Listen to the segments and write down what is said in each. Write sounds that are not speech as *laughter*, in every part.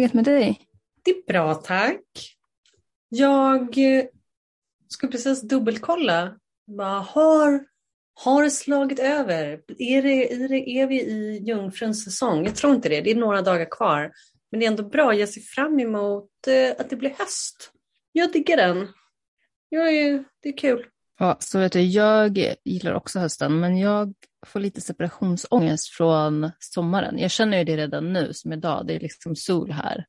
läget med dig? Det är bra tack. Jag eh, skulle precis dubbelkolla. Bara, har, har det slagit över? Är, det, är, det, är vi i jungfruns säsong? Jag tror inte det. Det är några dagar kvar. Men det är ändå bra. Jag ser fram emot eh, att det blir höst. Jag diggar den. Jag är, det är kul. Ja, så vet du, jag gillar också hösten, men jag får lite separationsångest från sommaren. Jag känner ju det redan nu, som idag. Det är liksom sol här.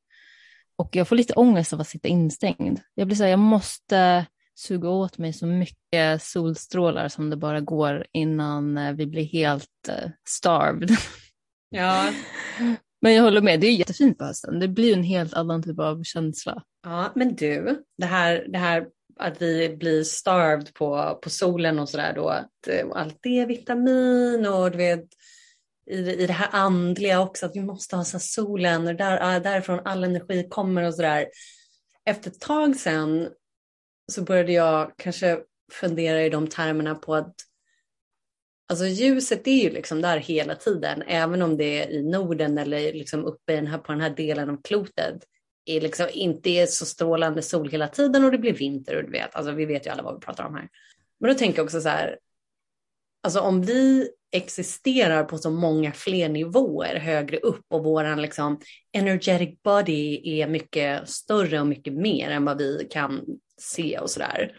Och jag får lite ångest av att sitta instängd. Jag blir så här, jag måste suga åt mig så mycket solstrålar som det bara går innan eh, vi blir helt uh, starved. *laughs* Ja. *laughs* Men jag håller med, det är jättefint på hösten. Det blir en helt annan typ av känsla. Ja, men du, det här, det här att vi blir starved på, på solen och sådär då, att eh, allt D-vitamin och du vet, i, i det här andliga också, att vi måste ha så solen och där, ah, därifrån all energi kommer och sådär. Efter ett tag sen så började jag kanske fundera i de termerna på att Alltså ljuset är ju liksom där hela tiden, även om det är i Norden eller liksom uppe den här, på den här delen av klotet. Är liksom inte är så strålande sol hela tiden och det blir vinter och du vet, alltså vi vet ju alla vad vi pratar om här. Men då tänker jag också så här, alltså om vi existerar på så många fler nivåer högre upp och våran liksom energetic body är mycket större och mycket mer än vad vi kan se och sådär.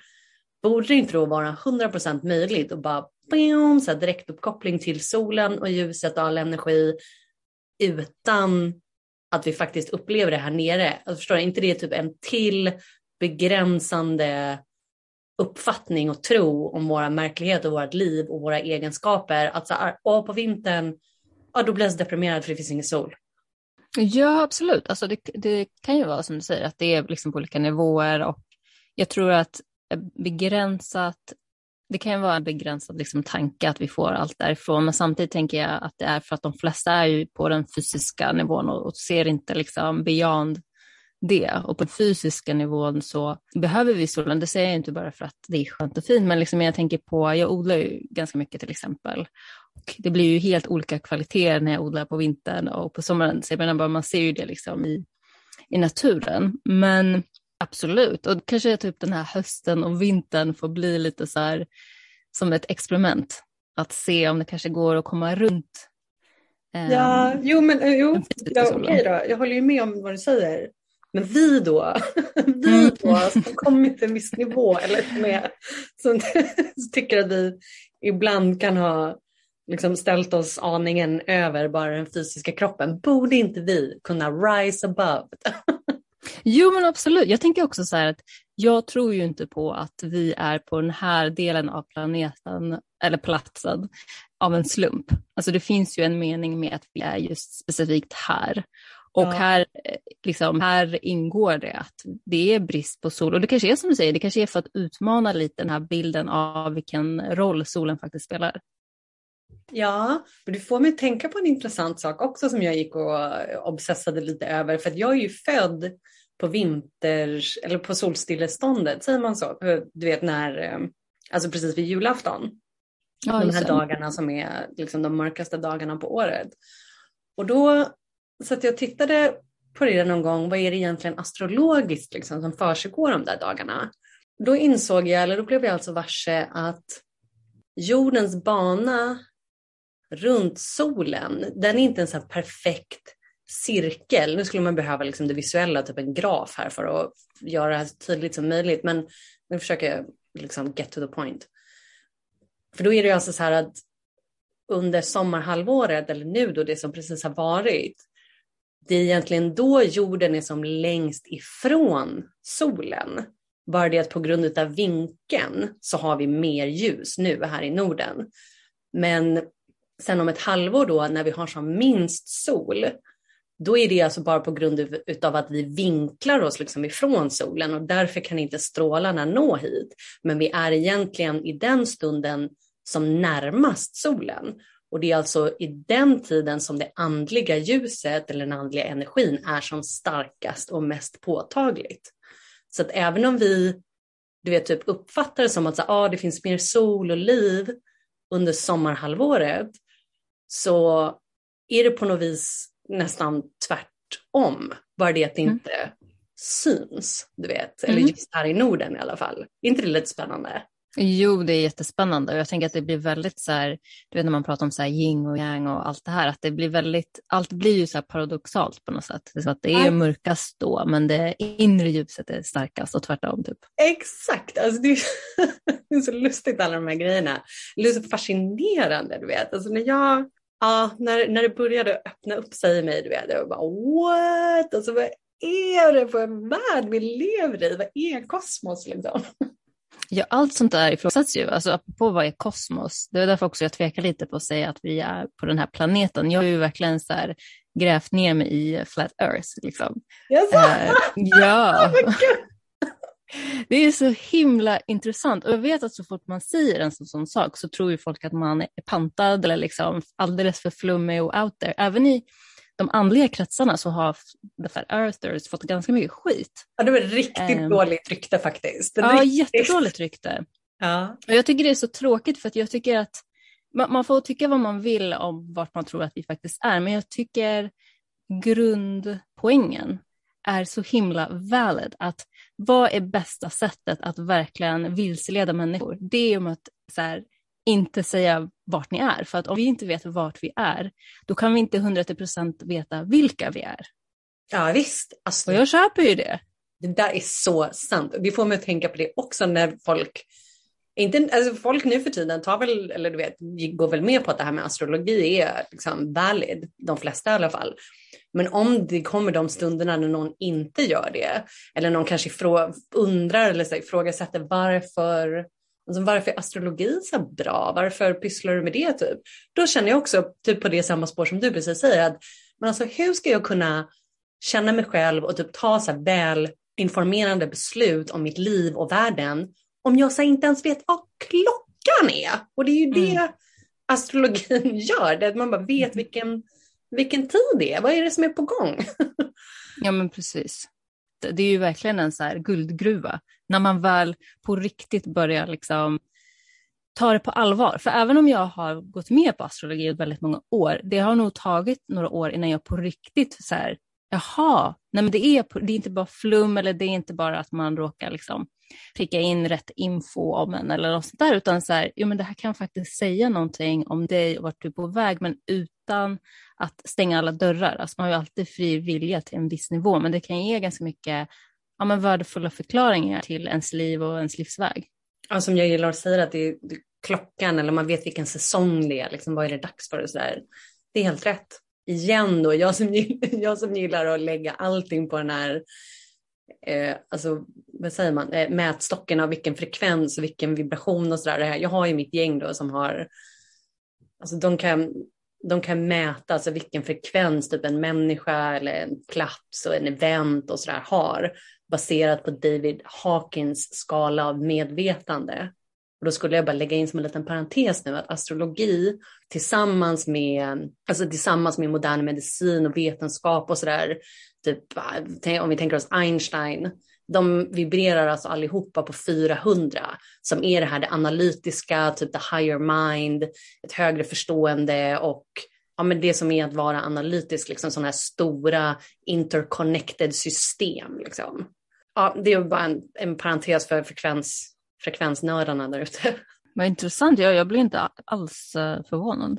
Borde det inte då vara 100% möjligt att bara bam, så här direktuppkoppling till solen och ljuset och all energi utan att vi faktiskt upplever det här nere. Alltså förstår du, inte det är typ en till begränsande uppfattning och tro om våra märklighet och vårt liv och våra egenskaper. Att så här, på vintern, ja, då blir jag så deprimerad för det finns ingen sol. Ja, absolut. Alltså det, det kan ju vara som du säger, att det är liksom på olika nivåer och jag tror att begränsat det kan ju vara en begränsad liksom, tanke att vi får allt därifrån, men samtidigt tänker jag att det är för att de flesta är ju på den fysiska nivån och, och ser inte liksom beyond det. Och på den fysiska nivån så behöver vi solen. Det säger jag inte bara för att det är skönt och fint, men liksom jag tänker på, jag odlar ju ganska mycket till exempel. Och det blir ju helt olika kvaliteter när jag odlar på vintern och på sommaren. Så jag menar bara, man ser ju det liksom i, i naturen. Men Absolut, och kanske typ den här hösten och vintern får bli lite så här som ett experiment. Att se om det kanske går att komma runt. Eh, ja, jo men eh, jo, ja, okej då, jag håller ju med om vad du säger. Men vi då, *laughs* vi mm. då som kommit till en viss nivå eller är, som *laughs* tycker att vi ibland kan ha liksom ställt oss aningen över bara den fysiska kroppen, borde inte vi kunna rise above? *laughs* Jo men absolut, jag tänker också så här att jag tror ju inte på att vi är på den här delen av planeten eller platsen av en slump. Alltså det finns ju en mening med att vi är just specifikt här. Och ja. här, liksom, här ingår det att det är brist på sol. Och det kanske är som du säger, det kanske är för att utmana lite den här bilden av vilken roll solen faktiskt spelar. Ja, men du får mig tänka på en intressant sak också som jag gick och obsessade lite över. För att jag är ju född på vinters eller på solstilleståndet, säger man så? Du vet när, eh, alltså precis vid julafton. Ja, de här dagarna som är liksom de mörkaste dagarna på året. Och då så att jag tittade på det någon gång, vad är det egentligen astrologiskt liksom, som försiggår de där dagarna? Då insåg jag, eller då blev jag alltså varse att jordens bana runt solen, den är inte en så här perfekt cirkel. Nu skulle man behöva liksom det visuella, typ en graf här för att göra det här så tydligt som möjligt. Men nu försöker jag liksom get to the point. För då är det ju alltså så här att under sommarhalvåret, eller nu då det som precis har varit, det är egentligen då jorden är som längst ifrån solen. Bara det att på grund av vinkeln så har vi mer ljus nu här i Norden. Men sen om ett halvår då när vi har som minst sol, då är det alltså bara på grund av att vi vinklar oss liksom ifrån solen och därför kan inte strålarna nå hit. Men vi är egentligen i den stunden som närmast solen. Och det är alltså i den tiden som det andliga ljuset eller den andliga energin är som starkast och mest påtagligt. Så att även om vi du vet, typ uppfattar det som att så, ah, det finns mer sol och liv under sommarhalvåret så är det på något vis nästan tvärt om. Bara det att det mm. inte syns, du vet. Eller mm. just här i Norden i alla fall. Är inte det lite spännande? Jo, det är jättespännande och jag tänker att det blir väldigt så här, du vet när man pratar om så här yin och yang och allt det här, att det blir väldigt, allt blir ju så här paradoxalt på något sätt. Det är, så att det är mörkast då, men det inre ljuset är starkast och tvärtom. Typ. Exakt, alltså det, är, *laughs* det är så lustigt alla de här grejerna. Det är så fascinerande, du vet. Alltså när jag, ja, när, när det började öppna upp sig i mig, du vet, jag bara what? Alltså vad är det för en värld vi lever i? Vad är kosmos liksom? Ja, allt sånt där ifrågasätts ju. Alltså, apropå vad är kosmos? Det är därför också jag tvekar lite på att säga att vi är på den här planeten. Jag har ju verkligen så här grävt ner mig i flat earth. Liksom. Yes. Uh, ja. *laughs* Det är så himla intressant och jag vet att så fort man säger en sån, sån sak så tror ju folk att man är pantad eller liksom alldeles för flummig och out there. Även i de andliga kretsarna så har Earthers fått ganska mycket skit. Ja, det var riktigt um, dåligt rykte faktiskt. Ja, riktigt. jättedåligt rykte. Ja. Och jag tycker det är så tråkigt för att jag tycker att man, man får tycka vad man vill om vart man tror att vi faktiskt är, men jag tycker grundpoängen är så himla valid. Att vad är bästa sättet att verkligen vilseleda människor? Det är om att så här, inte säga vart ni är. För att om vi inte vet vart vi är, då kan vi inte 100% veta vilka vi är. Ja visst. Alltså, och jag köper ju det. Det där är så sant. Det får mig att tänka på det också när folk inte, alltså folk nu för tiden tar väl, eller du vet, går väl med på att det här med astrologi är liksom valid, de flesta i alla fall. Men om det kommer de stunderna när någon inte gör det, eller någon kanske undrar eller så ifrågasätter varför Alltså, varför är astrologi så bra? Varför pysslar du med det? Typ? Då känner jag också typ på det samma spår som du precis säger. Att, men alltså, hur ska jag kunna känna mig själv och typ ta så här väl informerande beslut om mitt liv och världen om jag så inte ens vet vad klockan är? Och det är ju mm. det astrologin *laughs* gör, det att man bara vet vilken, vilken tid det är. Vad är det som är på gång? ja men precis det är ju verkligen en så här guldgruva när man väl på riktigt börjar liksom ta det på allvar. För även om jag har gått med på astrologi i väldigt många år, det har nog tagit några år innan jag på riktigt så här, jaha, nej men det är, det är inte bara flum eller det är inte bara att man råkar liksom pricka in rätt info om en eller något sånt där, utan så här, jo men det här kan faktiskt säga någonting om dig och vart du är på väg, men utan att stänga alla dörrar. Alltså man har ju alltid fri vilja till en viss nivå, men det kan ge ganska mycket ja, men värdefulla förklaringar till ens liv och ens livsväg. Ja, som jag gillar att säga, att det är, klockan eller man vet vilken säsong det är, liksom, vad är det dags för och så där. Det är helt rätt. Igen då, jag som, *laughs* jag som gillar att lägga allting på den här eh, alltså, vad säger man, eh, mätstocken av vilken frekvens och vilken vibration och sådär. Jag har ju mitt gäng då som har, alltså de kan, de kan mäta alltså vilken frekvens typ en människa eller en plats och en event och sådär har baserat på David Hawkins skala av medvetande. Och då skulle jag bara lägga in som en liten parentes nu att astrologi tillsammans med, alltså tillsammans med modern medicin och vetenskap och sådär, typ, om vi tänker oss Einstein, de vibrerar alltså allihopa på 400 som är det här det analytiska, typ the higher mind, ett högre förstående och ja, men det som är att vara analytisk, liksom sådana här stora interconnected system. Liksom. Ja, det är bara en, en parentes för frekvens, frekvensnördarna där ute. *laughs* Vad intressant, jag, jag blir inte alls uh, förvånad.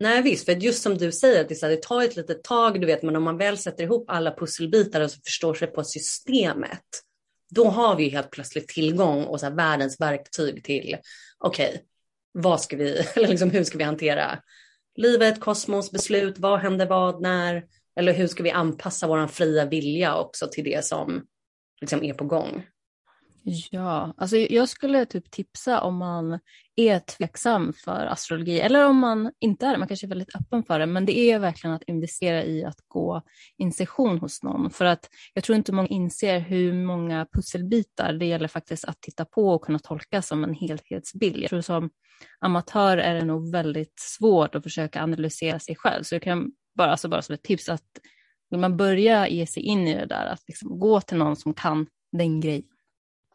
Nej visst, för just som du säger, att det, så här, det tar ett litet tag, du vet, men om man väl sätter ihop alla pusselbitar och förstår sig på systemet, då har vi helt plötsligt tillgång och så här, världens verktyg till, okej, okay, vad ska vi, *laughs* eller liksom, hur ska vi hantera livet, kosmos, beslut, vad händer vad, när, eller hur ska vi anpassa vår fria vilja också till det som liksom är på gång? Ja, alltså jag skulle typ tipsa om man är tveksam för astrologi. Eller om man inte är det, man kanske är väldigt öppen för det, men det är verkligen att investera i att gå in session hos någon. För att jag tror inte många inser hur många pusselbitar det gäller faktiskt att titta på och kunna tolka som en helhetsbild. Jag tror som amatör är det nog väldigt svårt att försöka analysera sig själv, så jag kan bara, alltså bara som ett tips att vill man börja ge sig in i det där, att liksom gå till någon som kan den grejen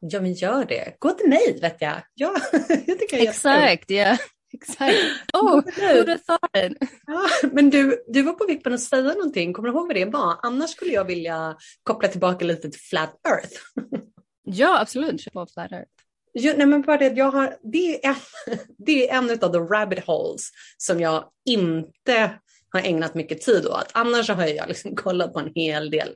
Ja, men gör det. Gå till mig, vet jag. Ja, *laughs* jag tycker jag Exakt, ja. Exakt. Oh, du sa den. Ja, men du, du var på vippen att säga någonting. Kommer du ihåg vad det var? Annars skulle jag vilja koppla tillbaka lite till Flat Earth. *laughs* ja, absolut. Kör på Flat Earth. Jo, nej, men bara det, jag har, det, är en, *laughs* det är en av the rabbit holes som jag inte har ägnat mycket tid åt. Annars har jag liksom kollat på en hel del.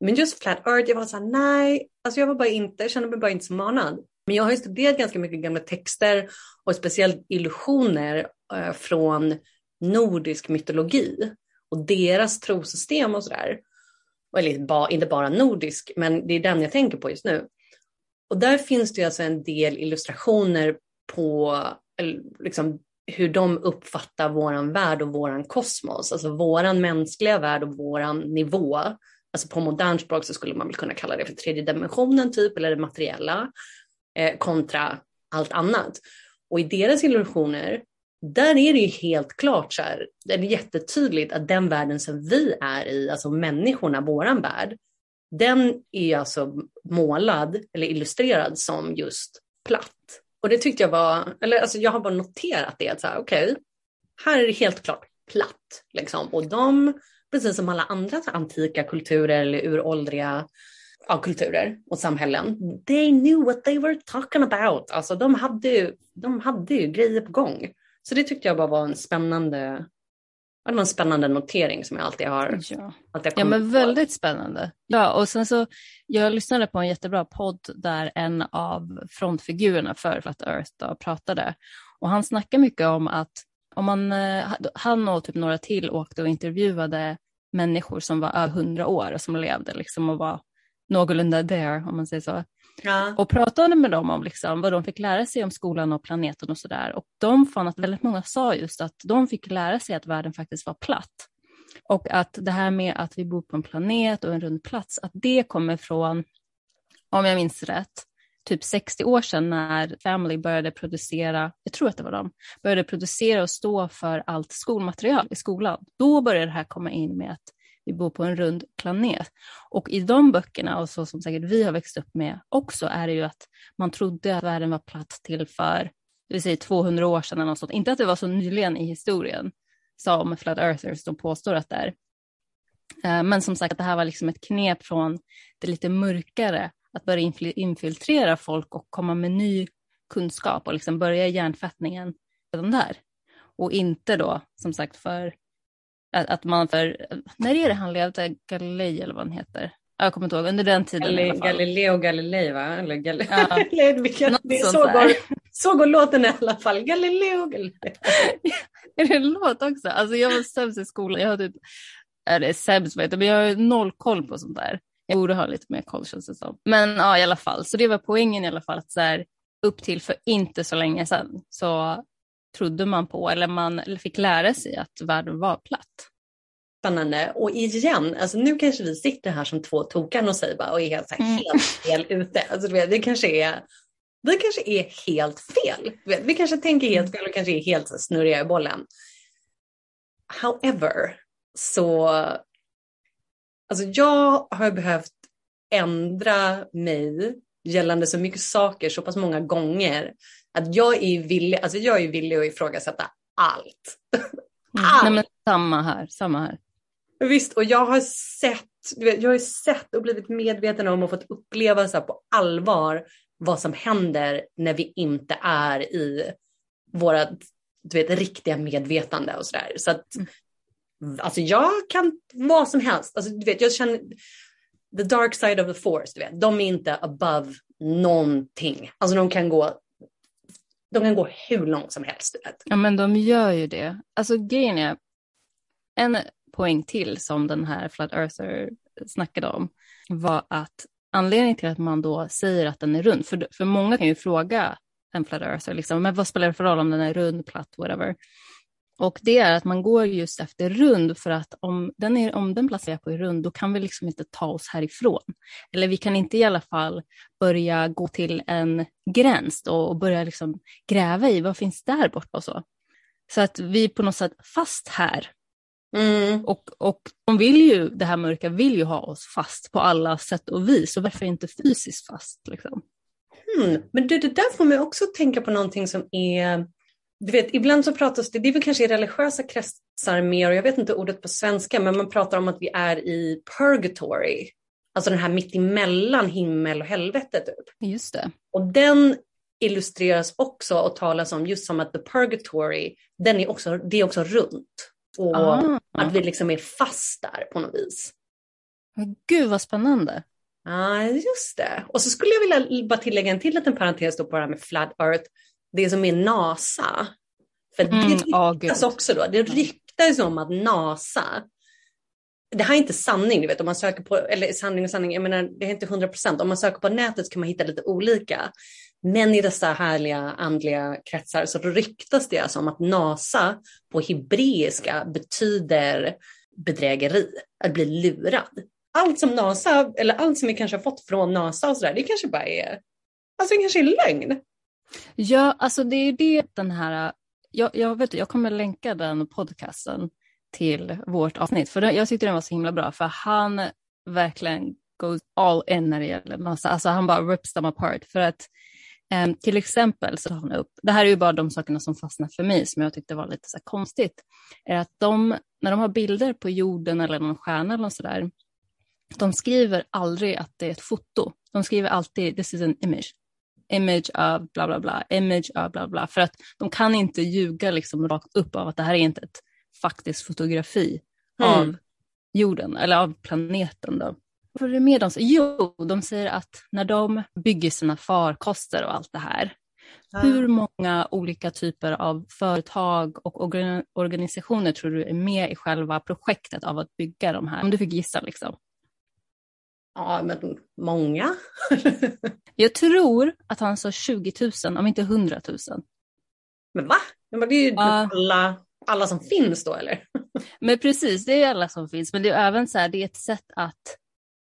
Men just Flat Earth, jag var så här, nej, alltså jag var bara inte, jag kände mig bara inte så manad. Men jag har ju studerat ganska mycket gamla texter och speciellt illusioner eh, från nordisk mytologi och deras trosystem och sådär. Eller inte bara nordisk, men det är den jag tänker på just nu. Och där finns det alltså en del illustrationer på eh, liksom, hur de uppfattar våran värld och våran kosmos, alltså våran mänskliga värld och våran nivå. Alltså på modernt språk så skulle man väl kunna kalla det för tredje dimensionen typ, eller det materiella, eh, kontra allt annat. Och i deras illusioner, där är det ju helt klart så här, det är jättetydligt att den världen som vi är i, alltså människorna, våran värld, den är ju alltså målad eller illustrerad som just platt. Och det tyckte jag var, eller alltså jag har bara noterat det, att så här, okej, okay, här är det helt klart platt. Liksom. Och de, precis som alla andra antika kulturer eller uråldriga ja, kulturer och samhällen, they knew what they were talking about. Alltså de hade ju, de hade ju grejer på gång. Så det tyckte jag bara var en spännande det var en spännande notering som jag alltid har. Ja, alltid ja men väldigt spännande. Ja, och sen så, jag lyssnade på en jättebra podd där en av frontfigurerna för Flat Earth då, pratade. Och han snackar mycket om att om man, eh, han och typ några till åkte och intervjuade människor som var över hundra år och som levde liksom och var någorlunda there, om man säger så. Ja. Och pratade med dem om liksom vad de fick lära sig om skolan och planeten och sådär. Och de fann att väldigt många sa just att de fick lära sig att världen faktiskt var platt. Och att det här med att vi bor på en planet och en rund plats, att det kommer från, om jag minns rätt, typ 60 år sedan när Family började producera, jag tror att det var de, började producera och stå för allt skolmaterial i skolan. Då började det här komma in med att vi bor på en rund planet. Och i de böckerna, och så som säkert vi har växt upp med också, är det ju att man trodde att världen var platt till för, det vill säga 200 år sedan eller något sånt. Inte att det var så nyligen i historien som Flat Earthers då påstår att det är. Eh, men som sagt, det här var liksom ett knep från det lite mörkare, att börja infiltrera folk och komma med ny kunskap och liksom börja hjärntvättningen redan där. Och inte då, som sagt, för att, att man för, när är det han levde, Galilei eller vad han heter? Jag kommer inte ihåg, under den tiden Gal i alla fall. Galileo Galilei va? Eller Gal ja. *laughs* så, går, så går låten i alla fall, Galileo Galilei. *laughs* är det en låt också? Alltså jag var sämst i skolan, jag har typ, är det sämst men jag har noll koll på sånt där. Jag borde ha lite mer koll känns det som. Men ja i alla fall, så det var poängen i alla fall att så här, upp till för inte så länge sedan så trodde man på eller man fick lära sig att världen var platt. Spännande. Och igen, alltså nu kanske vi sitter här som två tokan och säger bara och är helt, här, mm. helt fel ute. Alltså, det kanske är vi kanske är helt fel. Vi kanske tänker helt fel och kanske är helt snurriga i bollen. However, så alltså jag har behövt ändra mig gällande så mycket saker så pass många gånger att jag är villig, alltså jag är villig att ifrågasätta allt. Mm. allt. Nej, men samma här, samma här. Visst, och jag har sett, jag har sett och blivit medveten om och fått uppleva så på allvar vad som händer när vi inte är i våra du vet, riktiga medvetande och sådär. Så att mm alltså jag kan vad som helst. Alltså, du vet, jag känner the dark side of the force, du vet, de är inte above någonting. Alltså de kan gå de kan gå hur långt som helst. Vet. Ja, men de gör ju det. Alltså grejen är, en poäng till som den här Flat Earther snackade om var att anledningen till att man då säger att den är rund, för, för många kan ju fråga en Flat Earther, liksom, men vad spelar det för roll om den är rund, platt, whatever. Och det är att man går just efter rund för att om den, är, om den placerar på rund då kan vi liksom inte ta oss härifrån. Eller vi kan inte i alla fall börja gå till en gräns då och börja liksom gräva i vad finns där borta och så. Så att vi är på något sätt fast här. Mm. Och, och de vill ju, det här mörka vill ju ha oss fast på alla sätt och vis. Och varför inte fysiskt fast? Liksom? Mm. Men du, det där får mig också tänka på någonting som är du vet, ibland så pratas det, det är väl kanske i religiösa kretsar mer, och jag vet inte ordet på svenska, men man pratar om att vi är i purgatory. Alltså den här mittemellan himmel och helvete typ. Just det. Och den illustreras också och talas om just som att the purgatory, den är också, det är också runt. Och Ah. att vi liksom är fast där på något vis. Men Gud vad spännande. Ja, just det. Och så skulle jag vilja bara tillägga en till liten parentes då på det här med flat earth. Det som är NASA. För Mm, det ryktas gud. också då. Det ryktas om att NASA, det här är inte sanning, du vet, om man söker på, eller sanning och sanning, jag menar det är inte 100 procent. Om man söker på nätet så kan man hitta lite olika. Men i dessa härliga andliga kretsar så ryktas det alltså om att NASA på hebreiska betyder bedrägeri, att bli lurad. Allt som NASA, eller allt som vi kanske har fått från NASA och sådär, det kanske bara är, alltså det kanske är lögn. Ja, alltså det är det den här, jag, jag, vet, jag kommer länka den podcasten till vårt avsnitt, för jag tyckte den var så himla bra, för han verkligen goes all in när det gäller massa, alltså han bara rips them apart, för att em, till exempel så tar han upp, det här är ju bara de sakerna som fastnar för mig, som jag tyckte var lite så här konstigt, är att de, när de har bilder på jorden eller någon stjärna eller något sådär, de skriver aldrig att det är ett foto, de skriver alltid this is an image image av bla bla bla, image av bla bla, för att de kan inte ljuga liksom rakt upp av att det här är inte ett faktiskt fotografi Mm. av jorden eller av planeten. Då. Vad är det mer de säger? Jo, de säger att när de bygger sina farkoster och allt det här, hur många olika typer av företag och organ- organisationer tror du är med i själva projektet av att bygga de här? Om du fick gissa liksom. Ja, men många. *laughs* Jag tror att han sa 20 000, om inte 100 000. men va? Men det är ju Ja. alla, alla som finns då eller? *laughs* Men precis, det är alla som finns. Men det är även så här, det är ett sätt att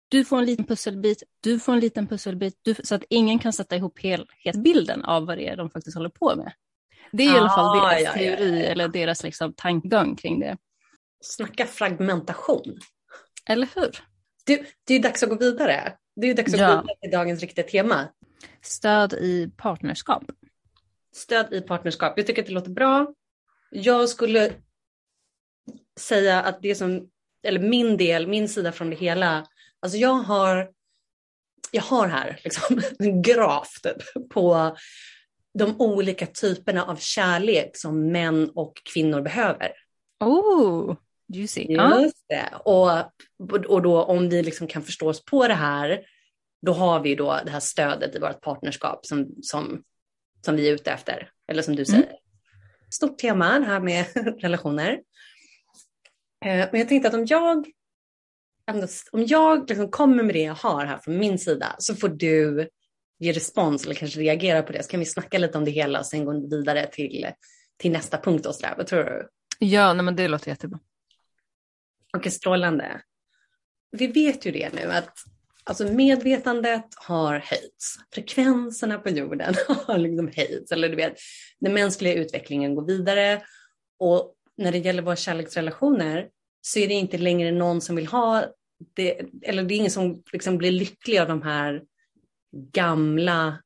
du får en liten pusselbit, du får en liten pusselbit, du, så att ingen kan sätta ihop helhetsbilden av vad det är de faktiskt håller på med. Det är i alla fall Ah, deras ja, ja, teori ja. eller deras liksom, tankegång kring det. Snacka fragmentation. Eller hur? Du, det är dags att gå vidare. Det är dags att Ja. gå vidare till dagens riktiga tema. Stöd i partnerskap. Stöd i partnerskap. Jag tycker att det låter bra. Jag skulle säga att det som, eller min del, min sida från det hela, alltså jag har, jag har här liksom *laughs* en graf typ, på de olika typerna av kärlek som män och kvinnor behöver. Oh, juicy. Ja. Just det. Och, och då om vi liksom kan förstå oss på det här, då har vi då det här stödet i vårt partnerskap som, som, som vi är ute efter. Eller som du säger. Stort tema det här med *laughs* relationer. Eh, Men jag tänkte att om jag, om jag liksom kommer med det jag har här från min sida så får du ge respons eller kanske reagera på det. Så kan vi snacka lite om det hela och sen gå vidare till, till nästa punkt och sådär. Vad tror du? Ja, nej, men det låter jättebra. Okej, strålande. Vi vet ju det nu att alltså medvetandet har höjts. Frekvenserna på jorden *laughs* har liksom höjts. Eller du vet, den mänskliga utvecklingen går vidare. Och när det gäller våra kärleksrelationer så är det inte längre någon som vill ha det, eller det är ingen som liksom blir lycklig av de här gamla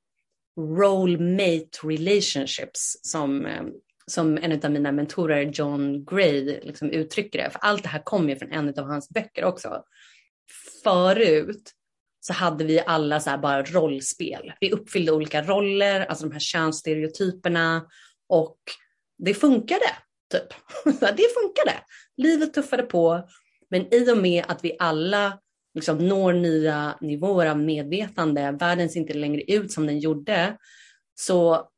role mate relationships som, eh, som en av mina mentorer, John Gray, liksom uttrycker det. För allt det här kommer ju från en av hans böcker också. Förut så hade vi alla så här bara rollspel. Vi uppfyllde olika roller, alltså de här könsstereotyperna och det funkade. Typ. *laughs* Det funkade. Livet tuffade på. Men i och med att vi alla liksom når nya nivåer av medvetande, världen ser inte längre ut som den gjorde, så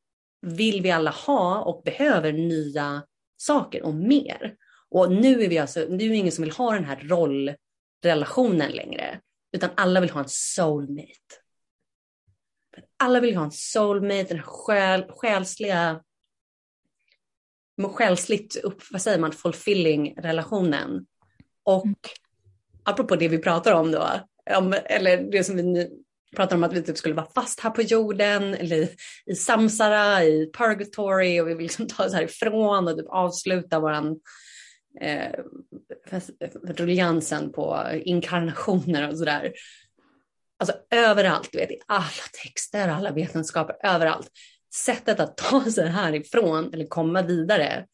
vill vi alla ha och behöver nya saker och mer. Och nu är vi alltså, nu är det ingen som vill ha den här rollrelationen längre, utan alla vill ha en soulmate. Alla vill ha en soulmate, den här själ, själsliga, själsligt upp, vad säger man, fulfilling relationen. Och apropå det vi pratar om då, eller det som vi pratar om att vi typ skulle vara fast här på jorden eller i, i samsara, i purgatory och vi vill liksom ta oss härifrån och typ avsluta våran eh, ruljansen på inkarnationer och sådär. Alltså överallt, du vet, i alla texter, alla vetenskaper, överallt. sättet att ta sig härifrån eller komma vidare,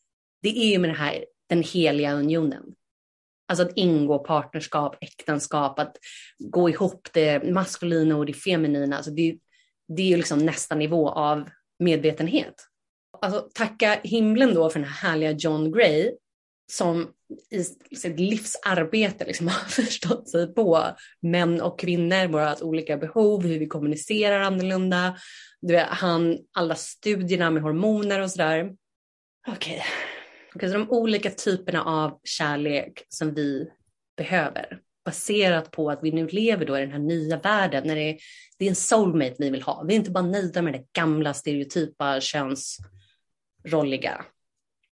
det är ju med det här den heliga unionen. Alltså att ingå partnerskap, äktenskap, att gå ihop det maskulina och det feminina. Alltså det, det är ju liksom nästa nivå av medvetenhet. Alltså tacka himlen då för den här härliga John Gray som i sitt livsarbete liksom *laughs* har förstått sig på män och kvinnor, våra olika behov, hur vi kommunicerar annorlunda. Du vet, han, alla studierna med hormoner och sådär. Okej, okay okay, så de olika typerna av kärlek som vi behöver baserat på att vi nu lever då i den här nya världen när det är, det är en soulmate vi vill ha. Vi är inte bara nöjda med det gamla stereotypa könsrolliga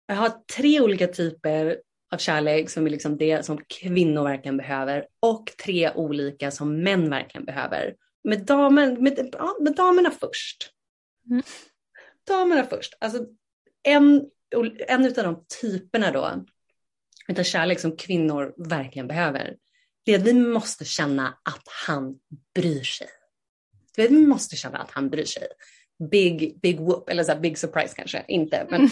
jag har tre olika typer av kärlek som är liksom det som kvinnor verkligen behöver och tre olika som män verkligen behöver. Med, damen, med, ja, med damerna först. Mm. Damerna först. Alltså en, en av de typerna då av kärlek som kvinnor verkligen behöver det är att vi måste känna att han bryr sig. Vi måste känna att han bryr sig big, big whoop, eller så big surprise kanske, inte. Men,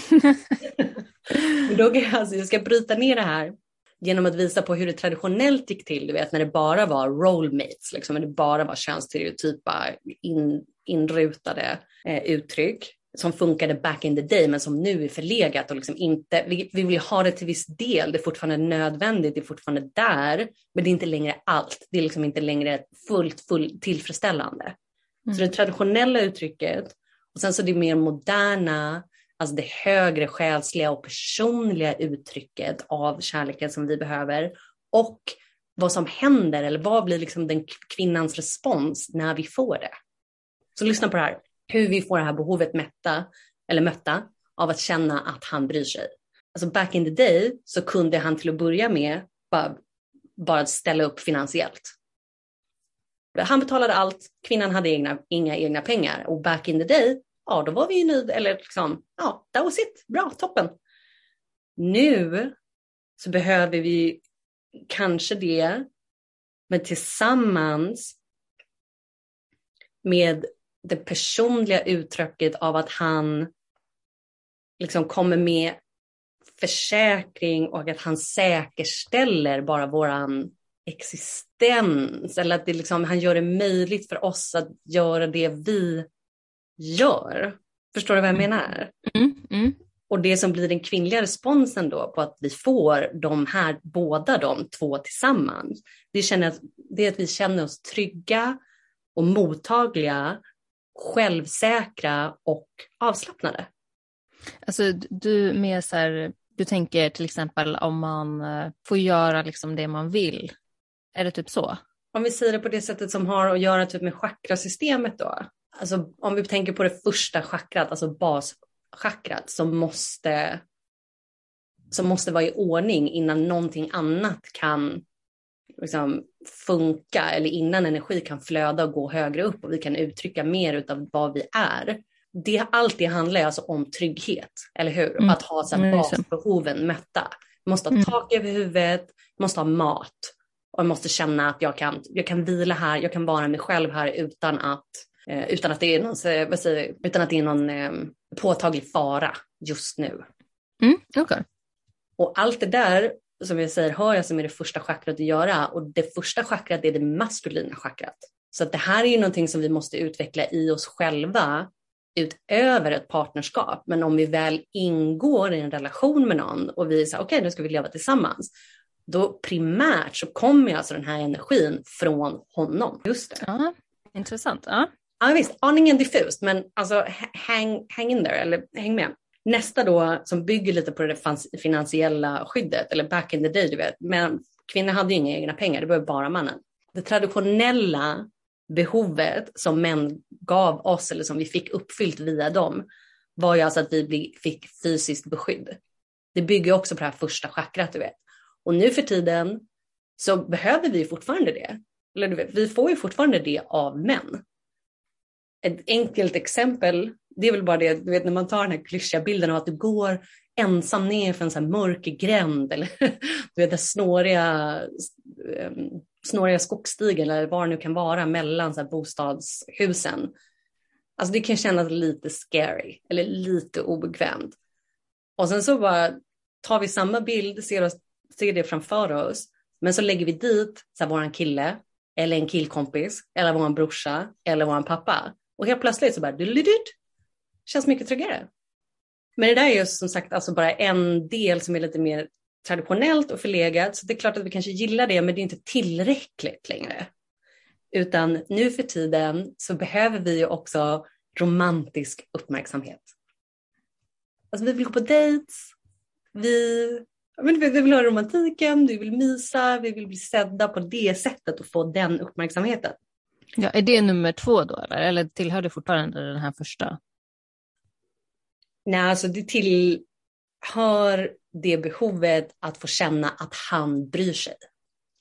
*laughs* då alltså, jag ska bryta ner det här genom att visa på hur det traditionellt gick till, du vet när det bara var rollmates, liksom, när det bara var könsstereotypa in, inrutade eh, uttryck som funkade back in the day men som nu är förlegat och liksom inte, vi, vi vill ha det till viss del, det är fortfarande nödvändigt, det är fortfarande där, men det är inte längre allt, det är liksom inte längre fullt, fullt tillfredsställande. Mm. Så det traditionella uttrycket och sen så det mer moderna, alltså det högre själsliga och personliga uttrycket av kärleken som vi behöver och vad som händer eller vad blir liksom den kvinnans respons när vi får det. Så lyssna på det här, hur vi får det här behovet mätta eller mötta av att känna att han bryr sig. Alltså back in the day så kunde han till att börja med bara, bara ställa upp finansiellt. Han betalade allt, kvinnan hade egna, inga egna pengar och back in the day, ja då var vi ju nöjda, eller liksom, ja, that was it, bra, toppen. Nu så behöver vi kanske det, men tillsammans med det personliga uttrycket av att han liksom kommer med försäkring och att han säkerställer bara våran existens eller att det liksom, han gör det möjligt för oss att göra det vi gör. Förstår du vad jag mm. menar? Mm, mm. Och det som blir den kvinnliga responsen då på att vi får de här, båda de två tillsammans, det, känner, det är att vi känner oss trygga och mottagliga, självsäkra och avslappnade. Alltså du med så här, du tänker till exempel om man eh, får göra liksom det man vill är det typ så? Om vi säger det på det sättet som har att göra typ med chakrasystemet då. Alltså om vi tänker på det första chakrat, alltså baschakrat som måste, som måste vara i ordning innan någonting annat kan liksom funka eller innan energi kan flöda och gå högre upp och vi kan uttrycka mer av vad vi är. Det, allt det handlar alltså om trygghet, eller hur? Mm. Att ha så här, basbehoven mötta. Måste ha mm. tak över huvudet, måste ha mat och jag måste känna att jag kan, jag kan vila här, jag kan vara mig själv här utan att, eh, utan att det är någon, vad säger, utan att det är någon eh, påtaglig fara just nu. Mm, okay. Och allt det där som jag säger har jag som är det första chakrat att göra och det första chakrat är det maskulina chakrat. Så att det här är ju någonting som vi måste utveckla i oss själva utöver ett partnerskap. Men om vi väl ingår i en relation med någon och vi säger okej, okay, nu ska vi leva tillsammans då primärt så kommer alltså den här energin från honom. Just det. Ja, intressant. Ja. Ja visst, aningen diffust men alltså hang, hang in there eller häng med. Nästa då som bygger lite på det finansiella skyddet eller back in the day du vet. Men kvinnor hade ju inga egna pengar, det var bara mannen. Det traditionella behovet som män gav oss eller som vi fick uppfyllt via dem var ju alltså att vi fick fysiskt beskydd. Det bygger också på det här första chakrat du vet. Och nu för tiden så behöver vi fortfarande det. Eller du vet, vi får ju fortfarande det av män. Ett enkelt exempel, det är väl bara det, du vet när man tar den här klyschiga bilden av att du går ensam ner för en sån här mörk gränd eller *laughs* du vet, den snåriga, ehm, snåriga skogsstigen eller vad det nu kan vara mellan så här bostadshusen. Alltså det kan kännas lite scary eller lite obekvämt. Och sen så bara tar vi samma bild, ser, oss, ser det framför oss, men så lägger vi dit så här, våran kille eller en killkompis eller våran brorsa eller våran pappa. Och helt plötsligt så bara, känns mycket tryggare. Men det där är ju som sagt alltså bara en del som är lite mer traditionellt och förlegat. Så det är klart att vi kanske gillar det, men det är inte tillräckligt längre. Utan nu för tiden så behöver vi ju också romantisk uppmärksamhet. Alltså vi vill gå på dates, vi, men vi vill ha romantiken, vi vill mysa, vi vill bli sedda på det sättet och få den uppmärksamheten. Ja, är det nummer två då eller, eller tillhör det fortfarande den här första? Nej, alltså det tillhör det behovet att få känna att han bryr sig.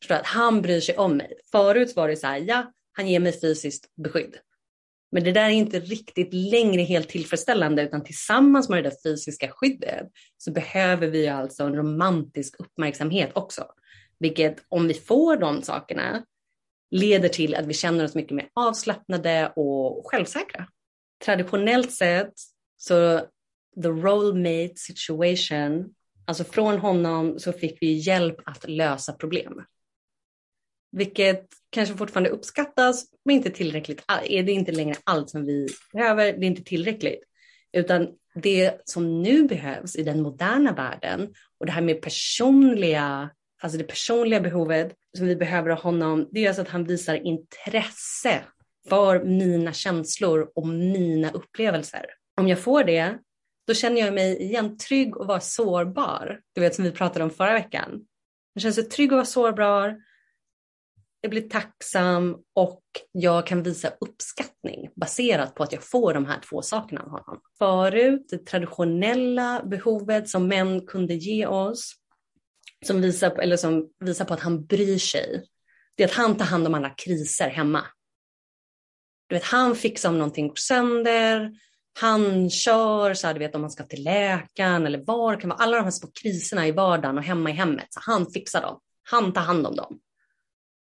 Förstår att han bryr sig om mig. Förut var det så här, ja, han ger mig fysiskt beskydd. Men det där är inte riktigt längre helt tillfredsställande utan tillsammans med det där fysiska skyddet så behöver vi alltså en romantisk uppmärksamhet också. Vilket om vi får de sakerna leder till att vi känner oss mycket mer avslappnade och självsäkra. Traditionellt sett så the role mate situation, alltså från honom så fick vi hjälp att lösa problem. Vilket kanske fortfarande uppskattas, men inte tillräckligt. Ah, är det inte längre allt som vi behöver, det är inte tillräckligt. Utan det som nu behövs i den moderna världen och det här med personliga, alltså det personliga behovet som vi behöver av honom, det är alltså att han visar intresse för mina känslor och mina upplevelser. Om jag får det, då känner jag mig igen trygg och vara sårbar. Du vet som vi pratade om förra veckan. Jag känner mig trygg och vara sårbar jag blir tacksam och jag kan visa uppskattning baserat på att jag får de här två sakerna av honom. Förut, det traditionella behovet som män kunde ge oss, som visar, eller som visar på att han bryr sig, det är att han tar hand om alla kriser hemma. Du vet, han fixar om någonting går sönder, han kör så här, du vet om man ska till läkaren eller var kan vara, alla de här små kriserna i vardagen och hemma i hemmet, så han fixar dem. Han tar hand om dem.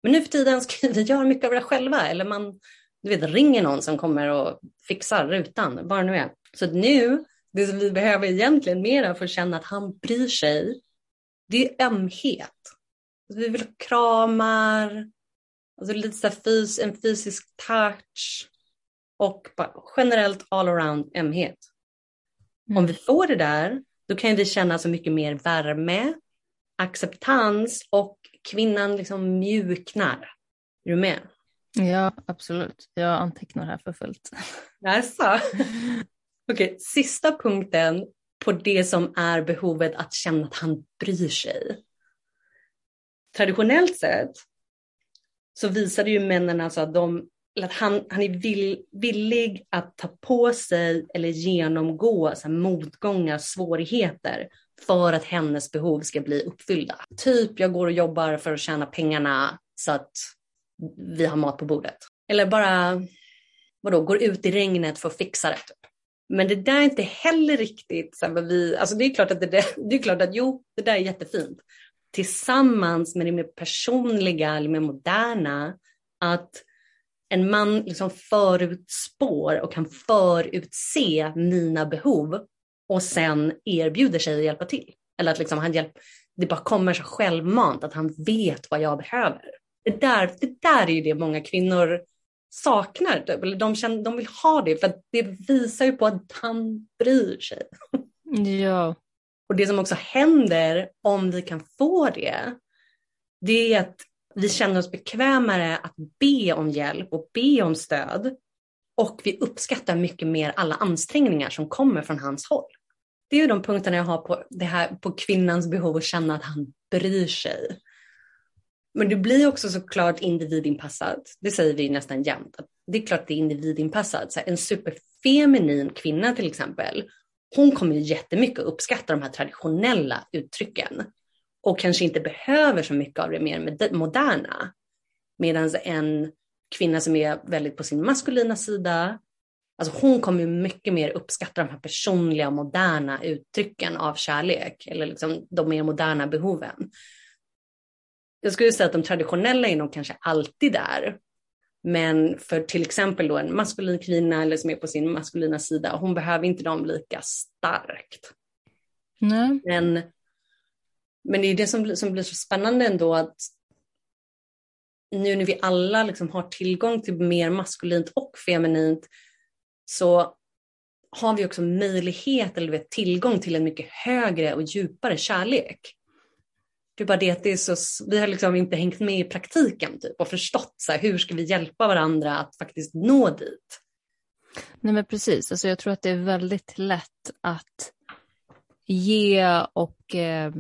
Men nu för tiden ska vi göra mycket av det själva eller man du vet, ringer någon som kommer och fixar rutan, vad det nu är. Så nu, det som vi behöver egentligen mera för att känna att han bryr sig, det är ömhet. Alltså, vi vill ha kramar, alltså lite så fys en fysisk touch och generellt all around ömhet. Mm. Om vi får det där, då kan vi känna så mycket mer värme, acceptans och kvinnan liksom mjuknar. Är du med? Ja, absolut. Jag antecknar här för fullt. *laughs* Alltså. Okej, okay, sista punkten på det som är behovet att känna att han bryr sig. Traditionellt sett så visade ju männen alltså att, de, eller att han, han är vill, villig att ta på sig eller genomgå så motgångar, svårigheter för att hennes behov ska bli uppfyllda. Typ jag går och jobbar för att tjäna pengarna så att vi har mat på bordet. Eller bara, vadå, går ut i regnet för att fixa det. Typ. Men det där är inte heller riktigt, så vi, alltså det är klart att det, där, det är klart att jo, det där är jättefint. Tillsammans med det mer personliga eller mer moderna, att en man liksom förutspår och kan förutse mina behov och sen erbjuder sig att hjälpa till. Eller att liksom han hjälp, det bara kommer så självmant att han vet vad jag behöver. Det där, det där är ju det många kvinnor saknar. Typ. Eller de, känner, de vill ha det för det visar ju på att han bryr sig. Ja. Och det som också händer om vi kan få det, det är att vi känner oss bekvämare att be om hjälp och be om stöd. Och vi uppskattar mycket mer alla ansträngningar som kommer från hans håll. Det är de punkterna jag har på, det här, på kvinnans behov att känna att han bryr sig. Men det blir också såklart individinpassat. Det säger vi nästan jämt. Det är klart det är individinpassat. Så en superfeminin kvinna till exempel, hon kommer ju jättemycket uppskatta de här traditionella uttrycken och kanske inte behöver så mycket av det mer moderna. Medan en kvinna som är väldigt på sin maskulina sida, alltså hon kommer mycket mer uppskatta de här personliga moderna uttrycken av kärlek eller liksom de mer moderna behoven. Jag skulle säga att de traditionella är nog kanske alltid där, Men för till exempel då en maskulin kvinna eller som är på sin maskulina sida, hon behöver inte dem lika starkt. Nej. Men, men det är det som, blir- som blir så spännande ändå att nu när vi alla liksom har tillgång till mer maskulint och feminint så har vi också möjlighet eller vet, tillgång till en mycket högre och djupare kärlek. Det är bara det att det är så, vi har liksom inte hängt med i praktiken typ, och förstått så här, hur ska vi hjälpa varandra att faktiskt nå dit. Nej men precis, alltså jag tror att det är väldigt lätt att ge och, eh,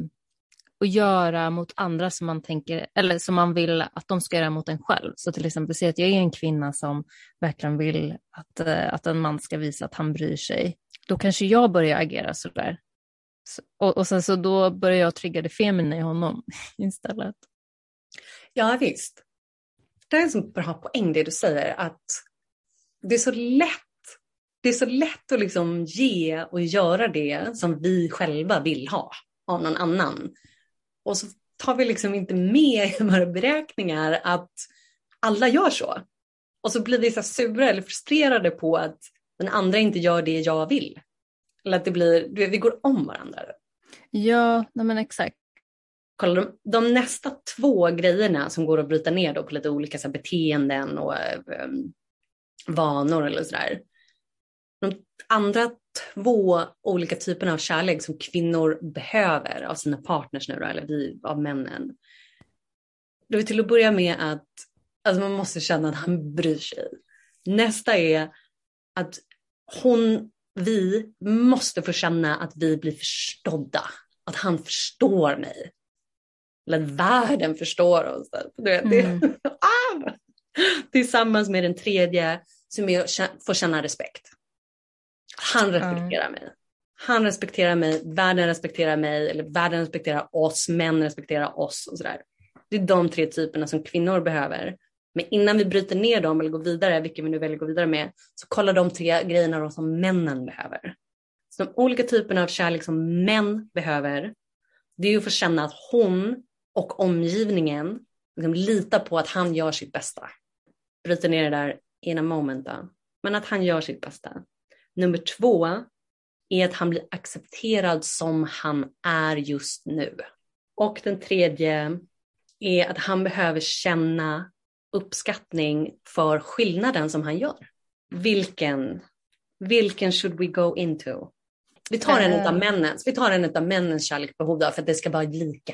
och göra mot andra som man tänker, eller som man vill att de ska göra mot en själv. Så till exempel säg att jag är en kvinna som verkligen vill att, eh, att en man ska visa att han bryr sig. Då kanske jag börjar agera sådär. Så, och, och sen så då börjar jag trigga det feminina i honom *laughs* istället. Ja visst. Det är en så bra poäng det du säger att det är så lätt det är så lätt att liksom ge och göra det som vi själva vill ha av någon annan. Och så tar vi liksom inte med *laughs* i våra beräkningar att alla gör så. Och så blir vi så sura eller frustrerade på att den andra inte gör det jag vill. Eller att det blir, du vet, vi går om varandra. Ja, men exakt. kolla, de, de nästa två grejerna som går att bryta ner då på lite olika så här, beteenden och eh, vanor eller sådär. De andra två olika typerna av kärlek som kvinnor behöver av sina partners nu då, eller vi av männen. Då är till att börja med att alltså man måste känna att han bryr sig. Nästa är att hon, vi måste få känna att vi blir förstådda. Att han förstår mig. Eller att världen förstår oss. Du vet, Mm. det, *laughs* ah! Tillsammans med den tredje som är att få känna respekt. Han respekterar mig. Han respekterar mig, världen respekterar mig, eller världen respekterar oss, män respekterar oss och sådär. Det är de tre typerna som kvinnor behöver. Men innan vi bryter ner dem eller går vidare, vilka vi nu väljer att gå vidare med, så kolla de tre grejerna då som männen behöver. Så de olika typerna av kärlek som män behöver, det är ju att få känna att hon och omgivningen liksom litar på att han gör sitt bästa. Bryter ner det där in a moment då. Men att han gör sitt bästa. Nummer två är att han blir accepterad som han är just nu. Och den tredje är att han behöver känna uppskattning för skillnaden som han gör. Vilken, vilken should we go into? Vi tar en Eh. av männens, vi tar en av männens kärleksbehov då, för att det ska vara lika.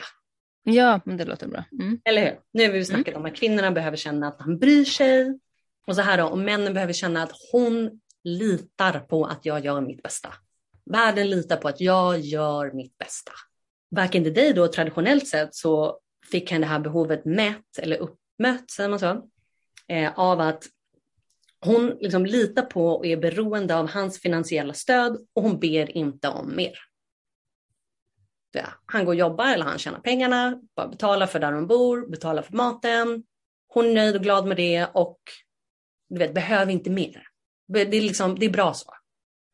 Ja, men det låter bra. Mm. Eller hur? Nu har vi snackat om att kvinnorna behöver känna att han bryr sig. Och så här då, och männen behöver känna att hon litar på att jag gör mitt bästa. Världen litar på att jag gör mitt bästa. Back in the day då, traditionellt sett, så fick han det här behovet mätt eller uppmött, säger man så, eh, av att hon liksom litar på och är beroende av hans finansiella stöd och hon ber inte om mer. Ja, han går och jobbar eller han tjänar pengarna, bara betalar för där hon bor, betalar för maten. Hon är nöjd och glad med det och du vet, behöver inte mer. Det är, liksom, det är bra så.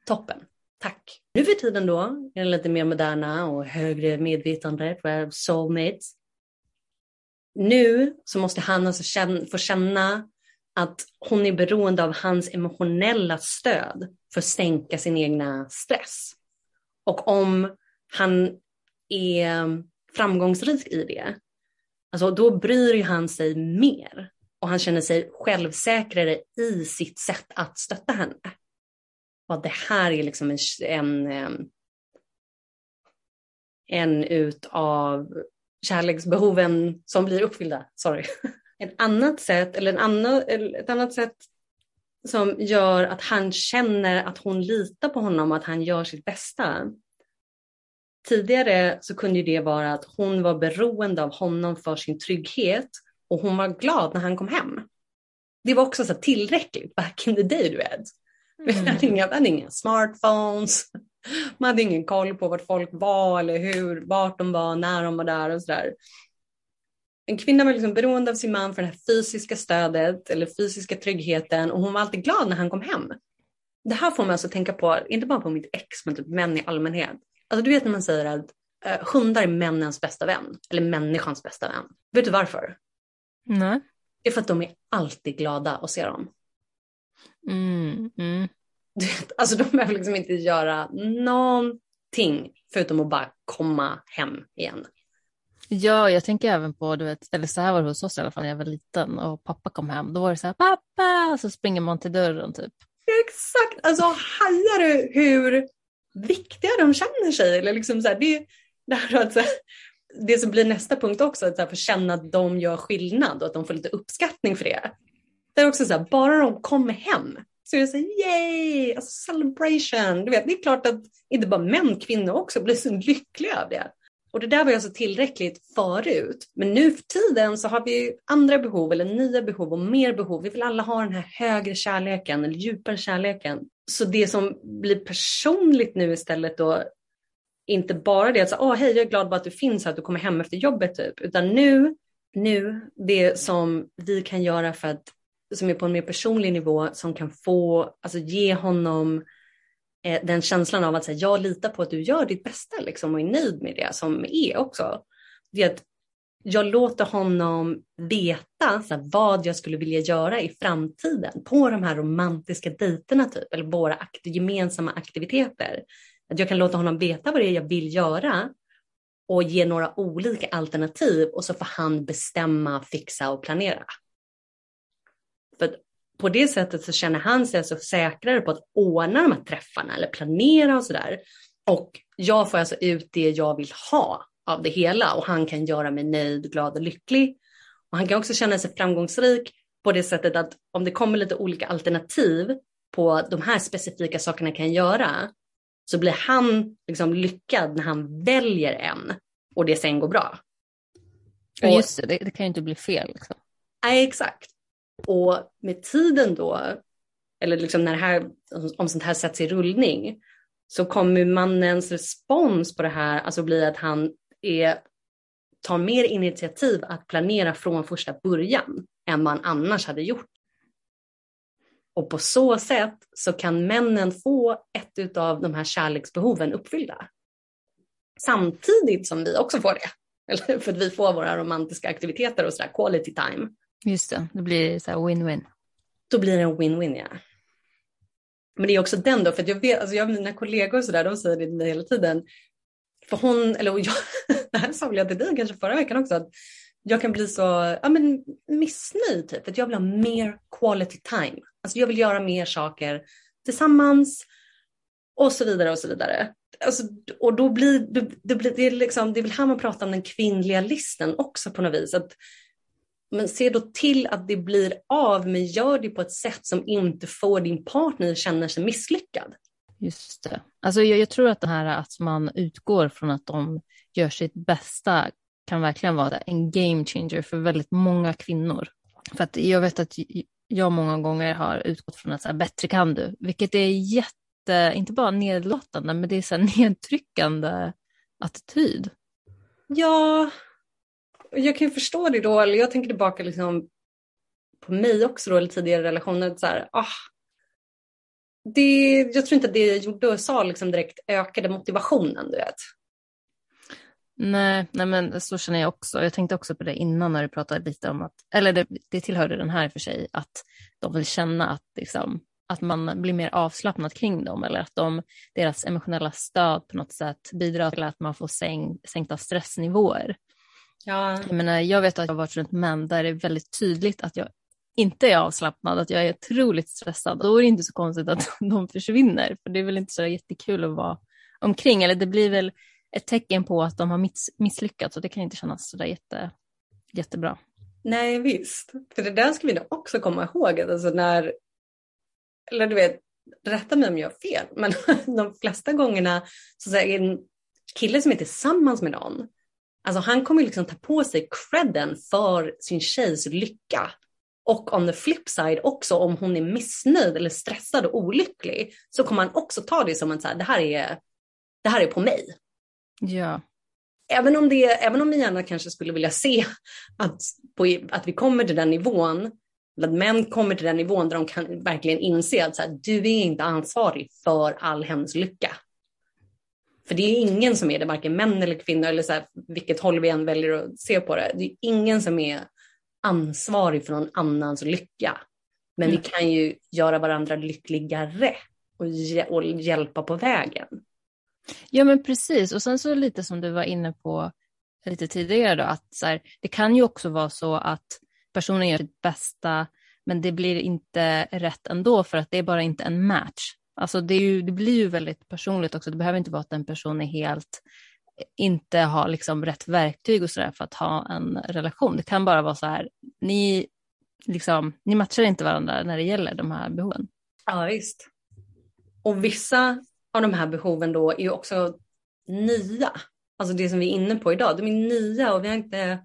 Toppen. Tack. Nu för tiden då, är det lite mer moderna och högre medvetande för soulmates. Nu så måste han alltså känna, få känna att hon är beroende av hans emotionella stöd för att sänka sin egna stress. Och om han är framgångsrik i det, alltså då bryr ju han sig mer och han känner sig självsäkrare i sitt sätt att stötta henne. Och det här är liksom en, en, en utav kärleksbehoven som blir uppfyllda. Sorry. *laughs* Ett annat sätt, eller en annan, ett annat sätt som gör att han känner att hon litar på honom och att han gör sitt bästa. Tidigare så kunde ju det vara att hon var beroende av honom för sin trygghet och hon var glad när han kom hem. Det var också så tillräckligt back in the day, du vet. Vi hade inga, hade inga smartphones. Man hade ingen koll på vart folk var eller hur, vart de var, när de var där och sådär. En kvinna var liksom beroende av sin man för det här fysiska stödet eller fysiska tryggheten och hon var alltid glad när han kom hem. Det här får man alltså tänka på, inte bara på mitt ex, men typ män i allmänhet. Alltså du vet när man säger att eh, hundar är männens bästa vän, eller människans bästa vän. Vet du varför? Nej. Det är för att de är alltid glada att se dem. Mm, mm. Alltså de behöver liksom inte göra någonting förutom att bara komma hem igen. Ja, jag tänker även på, du vet, eller så här var det hos oss i alla fall när jag var liten och pappa kom hem. Då var det så här, pappa, så springer man till dörren typ. Ja, exakt, alltså hajar du hur viktiga de känner sig? Eller liksom så här, det, det, här, alltså, det som blir nästa punkt också, att få känna att de gör skillnad och att de får lite uppskattning för det. Det är också så här, bara de kommer hem så är det så här, yay, alltså celebration. Du vet, det är klart att inte bara män, kvinnor också blir så lyckliga av det. Och det där var ju alltså tillräckligt förut. Men nu för tiden så har vi andra behov eller nya behov och mer behov. Vi vill alla ha den här högre kärleken eller djupare kärleken. Så det som blir personligt nu istället då, inte bara det att säga, åh hej jag är glad bara att du finns här, att du kommer hem efter jobbet typ. Utan nu, nu, det som vi kan göra för att, som är på en mer personlig nivå, som kan få, alltså ge honom eh, den känslan av att säga, jag litar på att du gör ditt bästa liksom, och är nöjd med det som är också. Det är att jag låter honom veta så här, vad jag skulle vilja göra i framtiden på de här romantiska dejterna typ, eller våra akt gemensamma aktiviteter. Att jag kan låta honom veta vad det är jag vill göra och ge några olika alternativ och så får han bestämma, fixa och planera. För på det sättet så känner han sig alltså säkrare på att ordna de här träffarna eller planera och sådär. Och jag får alltså ut det jag vill ha av det hela och han kan göra mig nöjd, glad och lycklig. Och han kan också känna sig framgångsrik på det sättet att om det kommer lite olika alternativ på de här specifika sakerna kan göra så blir han liksom lyckad när han väljer en och det sen går bra. Och, Just det, det, kan ju inte bli fel. Liksom. Nej, exakt. Och med tiden då, eller liksom när det här, om sånt här sätts i rullning, så kommer mannens respons på det här alltså bli att han är, tar mer initiativ att planera från första början än man annars hade gjort. Och på så sätt så kan männen få ett av de här kärleksbehoven uppfyllda. Samtidigt som vi också får det. *laughs* Eller för att vi får våra romantiska aktiviteter och sådär, quality time. Just det, det blir så här win-win. Då blir det en win-win ja. Men det är också den då, för jag vet, alltså jag mina kollegor och sådär, de säger det till mig hela tiden. För hon, eller jag, *laughs* det här sa jag till dig kanske förra veckan också, att jag kan bli så ja, men missnöjd typ, att jag vill ha mer quality time. Alltså jag vill göra mer saker tillsammans och så vidare och så vidare. Alltså, och då blir, det, det, blir, det, är liksom, det är väl här man pratar om den kvinnliga listen också på något vis. Att, men se då till att det blir av, men gör det på ett sätt som inte får din partner känna sig misslyckad. Just det. Alltså jag, jag, tror att det här att man utgår från att de gör sitt bästa kan verkligen vara en game changer för väldigt många kvinnor. För att jag vet att jag många gånger har utgått från att så här, bättre kan du, vilket är jätte, inte bara nedlåtande, men det är en *laughs* nedtryckande attityd. Ja, jag kan ju förstå det då, eller jag tänker tillbaka liksom på mig också då, eller tidigare relationer, så här, ah, det, jag tror inte att det jag gjorde och sa liksom direkt ökade motivationen, du vet. Nej, nej, men så känner jag också. Jag tänkte också på det innan när du pratade lite om att, eller det, det tillhörde den här för sig, att de vill känna att, liksom, att man blir mer avslappnad kring dem eller att de, deras emotionella stöd på något sätt bidrar till att man får sänk, sänkta stressnivåer. Ja. Jag, menar, jag vet att jag har varit runt män där det är väldigt tydligt att jag inte är avslappnad, att jag är otroligt stressad. Då är det inte så konstigt att *laughs* de försvinner, för det är väl inte så jättekul att vara omkring. Eller det blir väl ett tecken på att de har miss misslyckats och det kan inte kännas sådär jätte, jättebra. Nej visst, för det där ska vi nog också komma ihåg. Alltså när, eller du vet, rätta mig om jag har fel, men *laughs* de flesta gångerna så säger en kille som är tillsammans med någon, alltså han kommer liksom ta på sig credden för sin tjejs lycka. Och on the flip side också om hon är missnöjd eller stressad och olycklig så kommer han också ta det som att så här, det, här är, det här är på mig. Ja. Även om, det, även om vi gärna kanske skulle vilja se att, på, att vi kommer till den nivån, att män kommer till den nivån där de kan verkligen inse att så här, du är inte ansvarig för all hennes lycka. För det är ingen som är det, varken män eller kvinnor eller så här, vilket håll vi än väljer att se på det. Det är ingen som är ansvarig för någon annans lycka. Men mm. vi kan ju göra varandra lyckligare och, och hjälpa på vägen. Ja men precis och sen så lite som du var inne på lite tidigare då att så här, det kan ju också vara så att personen gör sitt bästa men det blir inte rätt ändå för att det är bara inte en match. Alltså det, ju, det blir ju väldigt personligt också. Det behöver inte vara att en person är helt inte har liksom rätt verktyg och sådär för att ha en relation. Det kan bara vara så här, ni, liksom, ni matchar inte varandra när det gäller de här behoven. Ja visst. Och vissa av de här behoven då är ju också nya. Alltså det som vi är inne på idag, de är nya och vi har inte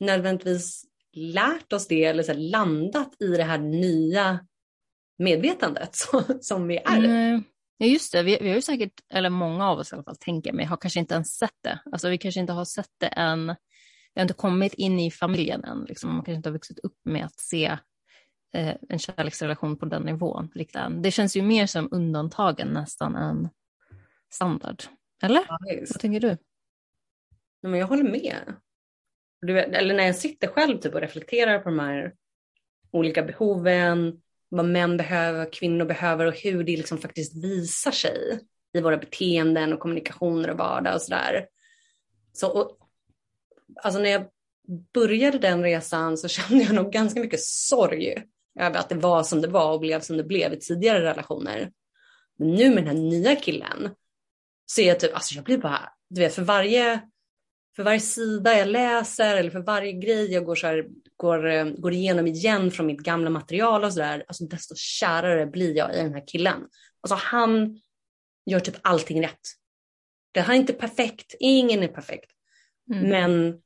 nödvändigtvis lärt oss det eller så landat i det här nya medvetandet *laughs* som vi är. Mm. Ja just det, vi, vi har ju säkert, eller många av oss i alla fall tänker mig, har kanske inte ens sett det. Alltså vi kanske inte har sett det än, vi har inte kommit in i familjen än, liksom. man kanske inte har vuxit upp med att se eh, en kärleksrelation på den nivån. Riktigt. Det känns ju mer som undantagen nästan än standard. Eller? Ja, Vad tänker du? men jag håller med. Du eller när jag sitter själv typ och reflekterar på de här olika behoven, vad män behöver, vad kvinnor behöver och hur det liksom faktiskt visar sig i våra beteenden och kommunikationer och vardag och sådär. Så, och, alltså när jag började den resan så *laughs* kände jag nog ganska mycket sorg över att det var som det var och blev som det blev i tidigare relationer. Men nu med den här nya killen så är jag typ, alltså jag blir bara, du vet för varje för varje sida jag läser eller för varje grej jag går, så här, går, eh, går igenom igen från mitt gamla material och sådär, alltså desto kärare blir jag i den här killen. Alltså han gör typ allting rätt. Det här är inte perfekt, ingen är perfekt. Mm. Men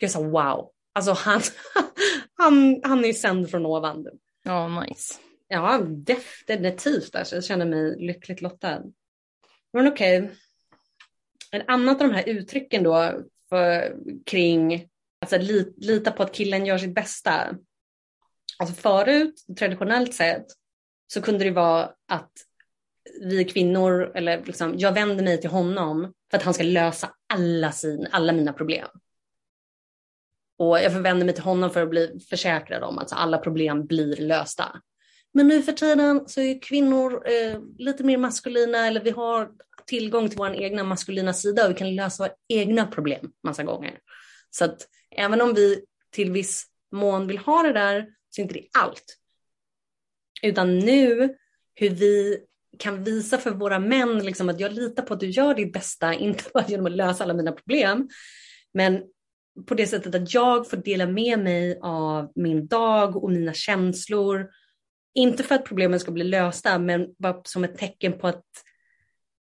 jag sa wow, alltså han, *laughs* han, han är sänd från ovan. Ja, oh, nice. Ja, definitivt. Alltså, jag känner mig lyckligt lottad. Men okej. Okay. Ett annat av de här uttrycken då för, kring alltså, li, lita på att killen gör sitt bästa. Alltså förut, traditionellt sett, så kunde det vara att vi kvinnor, eller liksom, jag vänder mig till honom för att han ska lösa alla, sin, alla mina problem. Och jag förvänder mig till honom för att bli försäkrad om att alla problem blir lösta. Men nu för tiden så är kvinnor eh, lite mer maskulina eller vi har tillgång till vår egna maskulina sida och vi kan lösa våra egna problem massa gånger. Så att även om vi till viss mån vill ha det där så är inte det allt. Utan nu hur vi kan visa för våra män liksom, att jag litar på att du gör ditt bästa, *laughs* inte bara genom att lösa alla mina problem, men på det sättet att jag får dela med mig av min dag och mina känslor. Inte för att problemen ska bli lösta, men bara som ett tecken på att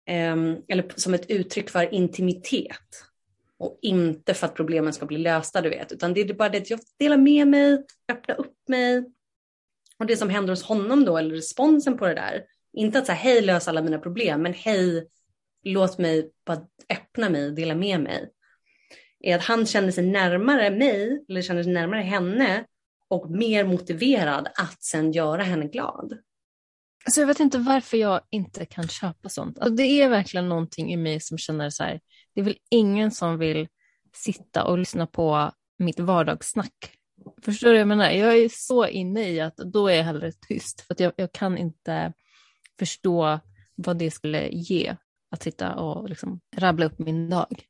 ehm, eller som ett uttryck för intimitet. Och inte för att problemen ska bli lösta, du vet, utan det är bara det att jag delar med mig, öppnar upp mig. Och det som händer hos honom då, eller responsen på det där, inte att säga hej lös alla mina problem, men hej låt mig bara öppna mig, dela med mig. Är att han känner sig närmare mig, eller känner sig närmare henne och mer motiverad att sen göra henne glad. Alltså jag vet inte varför jag inte kan köpa sånt. Alltså det är verkligen någonting i mig som känner så här, det är väl ingen som vill sitta och lyssna på mitt vardagssnack. Förstår du vad jag menar? Jag är så inne i att då är jag hellre tyst, för att jag, jag kan inte förstå vad det skulle ge att sitta och liksom rabbla upp min dag.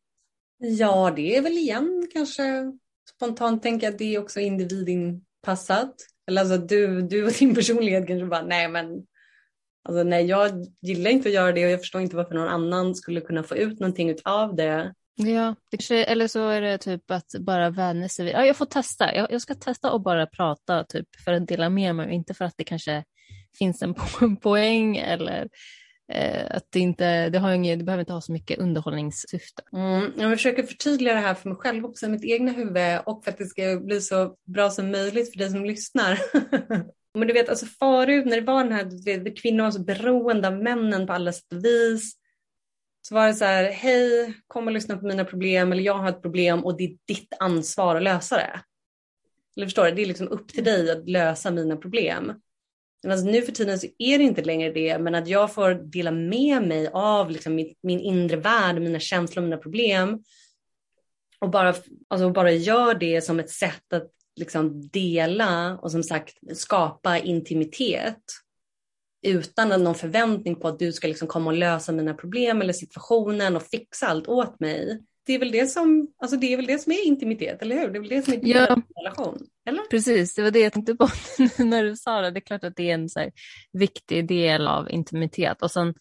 Ja, det är väl igen kanske spontant tänker jag att det är också individinpassat. Eller alltså du, du och din personlighet kanske bara, nej men Alltså, nej, jag gillar inte att göra det och jag förstår inte varför någon annan skulle kunna få ut någonting av det. Ja, det kanske, eller så är det typ att bara vänja sig vid, ja, jag får testa, jag, jag ska testa och bara prata typ för att dela med mig, inte för att det kanske finns en *laughs* poäng eller Eh, att det inte, det, har inget, det behöver inte ha så mycket underhållningssyfte. Mm, jag försöker förtydliga det här för mig själv också i mitt egna huvud och för att det ska bli så bra som möjligt för dig som lyssnar. *laughs* Men du vet, alltså förut när det var den här, du vet, kvinnor var så beroende av männen på alla sätt och vis. Så var det så här, hej, kom och lyssna på mina problem eller jag har ett problem och det är ditt ansvar att lösa det. Eller förstår du, det är liksom upp till dig att lösa mina problem. Men alltså nu för tiden så är det inte längre det, men att jag får dela med mig av liksom min, min inre värld, mina känslor och mina problem. Och bara, alltså bara gör det som ett sätt att liksom dela och som sagt skapa intimitet utan någon förväntning på att du ska liksom komma och lösa mina problem eller situationen och fixa allt åt mig. Det är väl det som, alltså det är, väl det som är intimitet, eller hur? Det är väl det som är ja, relation? Eller? Precis, det var det jag tänkte på *laughs* när du sa det. Det är klart att det är en så viktig del av intimitet. Och sen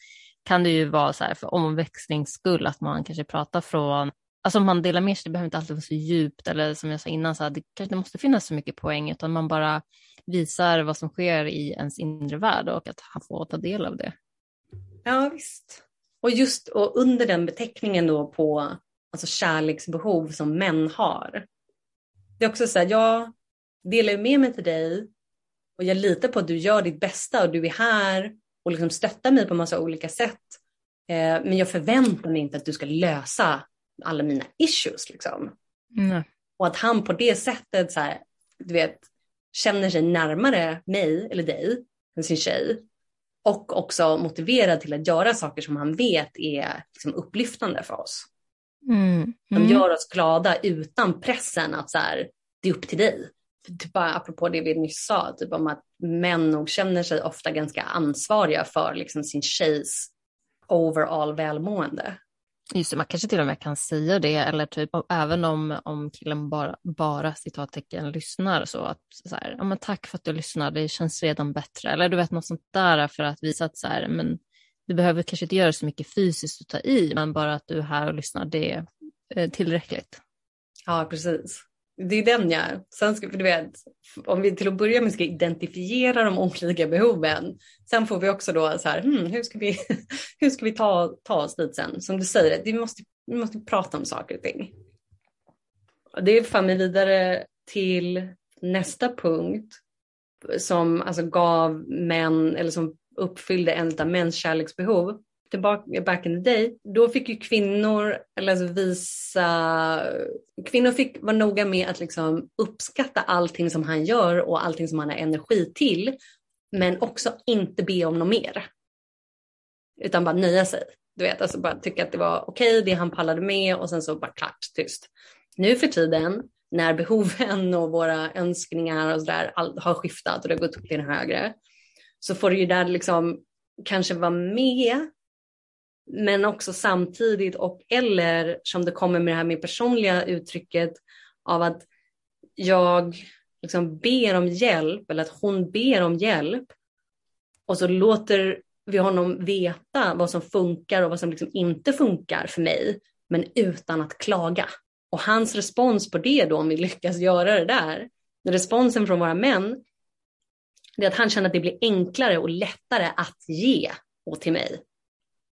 kan det ju vara så här för omväxlings skull att man kanske pratar från Alltså om man delar med sig, det behöver inte alltid vara så djupt eller som jag sa innan, så här, det kanske inte måste finnas så mycket poäng utan man bara visar vad som sker i ens inre värld och att han får ta del av det. Ja visst. Och just och under den beteckningen då på alltså kärleksbehov som män har. Det är också så här, jag delar med mig till dig och jag litar på att du gör ditt bästa och du är här och liksom stöttar mig på massa olika sätt. Eh, men jag förväntar mig inte att du ska lösa alla mina issues. Liksom. Mm. Och att han på det sättet så här, du vet, känner sig närmare mig eller dig än sin tjej. Och också motiverad till att göra saker som han vet är liksom, upplyftande för oss. Mm. Mm. De gör oss glada utan pressen att så här, det är upp till dig. Typ bara apropå det vi nyss sa, typ om att män nog känner sig ofta ganska ansvariga för liksom, sin tjejs overall välmående. Just det, man kanske till och med kan säga det, eller typ även om, om killen bara, bara citattecken lyssnar så att så här, ja men tack för att du lyssnar, det känns redan bättre. Eller du vet något sånt där för att visa att så här, men du behöver kanske inte göra så mycket fysiskt att ta i, men bara att du är här och lyssnar, det är eh, tillräckligt. Ja, precis. Det är den jag, sen ska, för du vet, om vi till att börja med ska identifiera de olika behoven, sen får vi också då så här, hmm, hur ska vi, *laughs* hur ska vi ta, ta oss dit sen? Som du säger, vi måste, vi måste prata om saker och ting. Och det för mig vidare till nästa punkt som alltså gav män, eller som uppfyllde en av mäns kärleksbehov tillbaka back in the day, då fick ju kvinnor eller alltså visa, kvinnor fick vara noga med att liksom uppskatta allting som han gör och allting som han har energi till, men också inte be om något mer. Utan bara nöja sig. Du vet, alltså bara tycka att det var okej, okay, det han pallade med och sen så bara klart, tyst. Nu för tiden, när behoven och våra önskningar och sådär har skiftat och det har gått upp till en högre, så får du ju där liksom kanske vara med men också samtidigt och eller som det kommer med det här med personliga uttrycket av att jag liksom ber om hjälp eller att hon ber om hjälp och så låter vi honom veta vad som funkar och vad som liksom inte funkar för mig men utan att klaga. Och hans respons på det då om vi lyckas göra det där, responsen från våra män, det är att han känner att det blir enklare och lättare att ge och till mig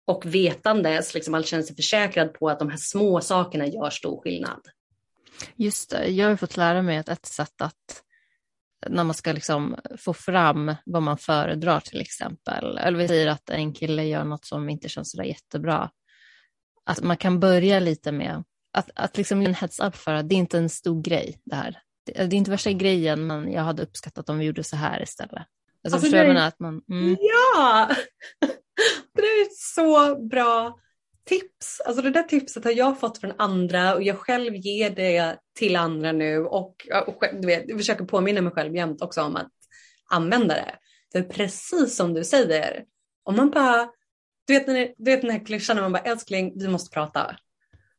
och vetandes, liksom han känner sig försäkrad på att de här små sakerna gör stor skillnad. Just det, jag har fått lära mig att ett sätt att när man ska liksom få fram vad man föredrar till exempel, eller vi säger att en kille gör något som inte känns sådär jättebra, att man kan börja lite med att, att liksom ge en heads up för att det är inte en stor grej det här. Det, är inte värsta grejen, men jag hade uppskattat om vi gjorde så här istället. Alltså, alltså förstår det... att man... Mm. Ja! *laughs* Det är så bra tips. Alltså det där tipset har jag fått från andra och jag själv ger det till andra nu och, och du vet, jag försöker påminna mig själv jämt också om att använda det. Är precis som du säger. Om man bara, du vet, du vet den här klyschan när man bara älskling, vi måste prata.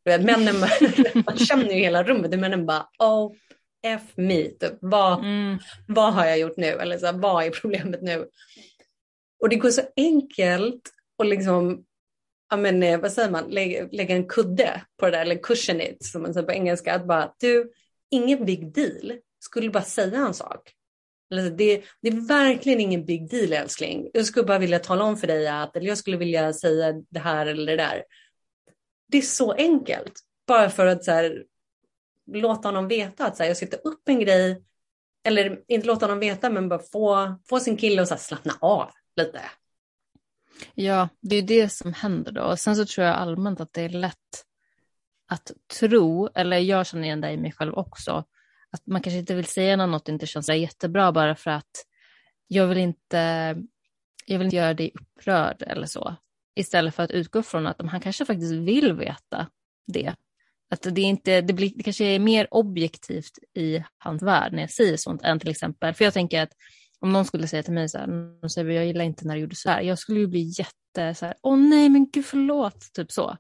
Du vet, männen, *laughs* man känner ju hela rummet, männen bara oh F me, typ. vad, mm. vad har jag gjort nu? Eller så här, vad är problemet nu? Och det går så enkelt att liksom, ja men eh, vad säger man, lägga, lägga en kudde på det där, eller cushion it som man säger på engelska, att bara du, ingen big deal, skulle bara säga en sak. Alltså det, det, är verkligen ingen big deal älskling. Jag skulle bara vilja tala om för dig att, eller jag skulle vilja säga det här eller det där. Det är så enkelt. Bara för att så här, låta honom veta att så här, jag ska upp en grej, eller inte låta honom veta, men bara få, få sin kille att så här, slappna av lite. Ja, det är det som händer då. Och sen så tror jag allmänt att det är lätt att tro, eller jag känner igen det i mig själv också, att man kanske inte vill säga när något inte känns jättebra bara för att jag vill inte, jag vill inte göra dig upprörd eller så. Istället för att utgå från att han kanske faktiskt vill veta det. Att det, är inte, det, blir, det kanske är mer objektivt i hans värld när jag säger sånt än till exempel, för jag tänker att om någon skulle säga till mig så här, säger, jag gillar inte när du gjorde så här, jag skulle ju bli jätte så här, åh nej men gud förlåt, typ så.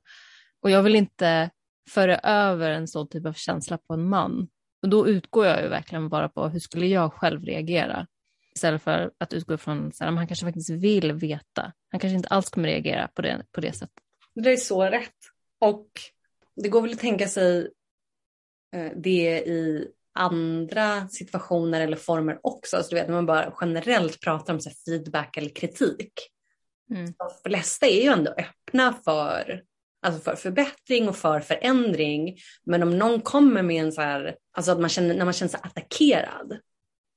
Och jag vill inte föra över en sån typ av känsla på en man. Och då utgår jag ju verkligen bara på hur skulle jag själv reagera? Istället för att utgå från att han kanske faktiskt vill veta. Han kanske inte alls kommer reagera på det, på det sättet. Det är så rätt. Och det går väl att tänka sig eh, det i andra situationer eller former också. Alltså, du vet när man bara generellt pratar om så feedback eller kritik. Mm. De flesta är ju ändå öppna för, alltså för förbättring och för förändring. Men om någon kommer med en så här, alltså att man känner, när man känner sig attackerad.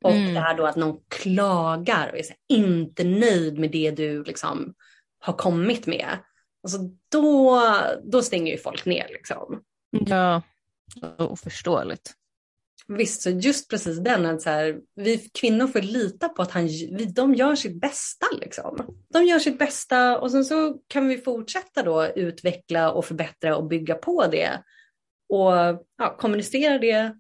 Och mm. det här då att någon klagar och är så inte nöjd med det du liksom har kommit med. Alltså då, då stänger ju folk ner liksom. Ja, oförståeligt. Visst, så just precis den att så här, vi kvinnor får lita på att han, de gör sitt bästa. Liksom. De gör sitt bästa och sen så kan vi fortsätta då utveckla och förbättra och bygga på det. Och ja, kommunicera det,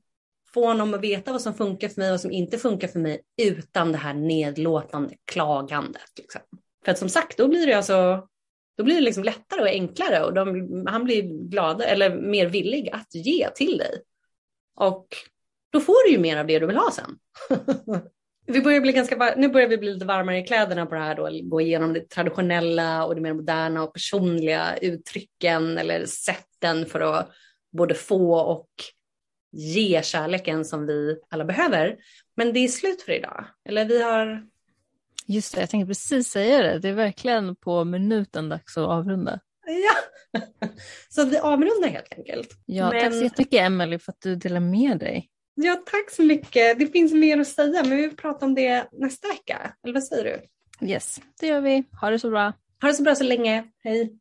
få honom att veta vad som funkar för mig och vad som inte funkar för mig utan det här nedlåtande klagandet. Liksom. För att som sagt, då blir det alltså då blir det liksom lättare och enklare och de, han blir gladare eller mer villig att ge till dig. Och då får du ju mer av det du vill ha sen. *laughs* vi börjar bli ganska, nu börjar vi bli lite varmare i kläderna på det här då, gå igenom det traditionella och det mer moderna och personliga uttrycken eller sätten för att både få och ge kärleken som vi alla behöver. Men det är slut för idag. Eller vi har... Just det, jag tänkte precis säga det. Det är verkligen på minuten dags att avrunda. Ja, så vi avrundar helt enkelt. Ja, Men... tack så jättemycket Emelie för att du delar med dig. Ja, tack så mycket. Det finns mer att säga, men vi får prata om det nästa vecka. Eller vad säger du? Yes, det gör vi. Ha det så bra. Ha det så bra så länge. Hej.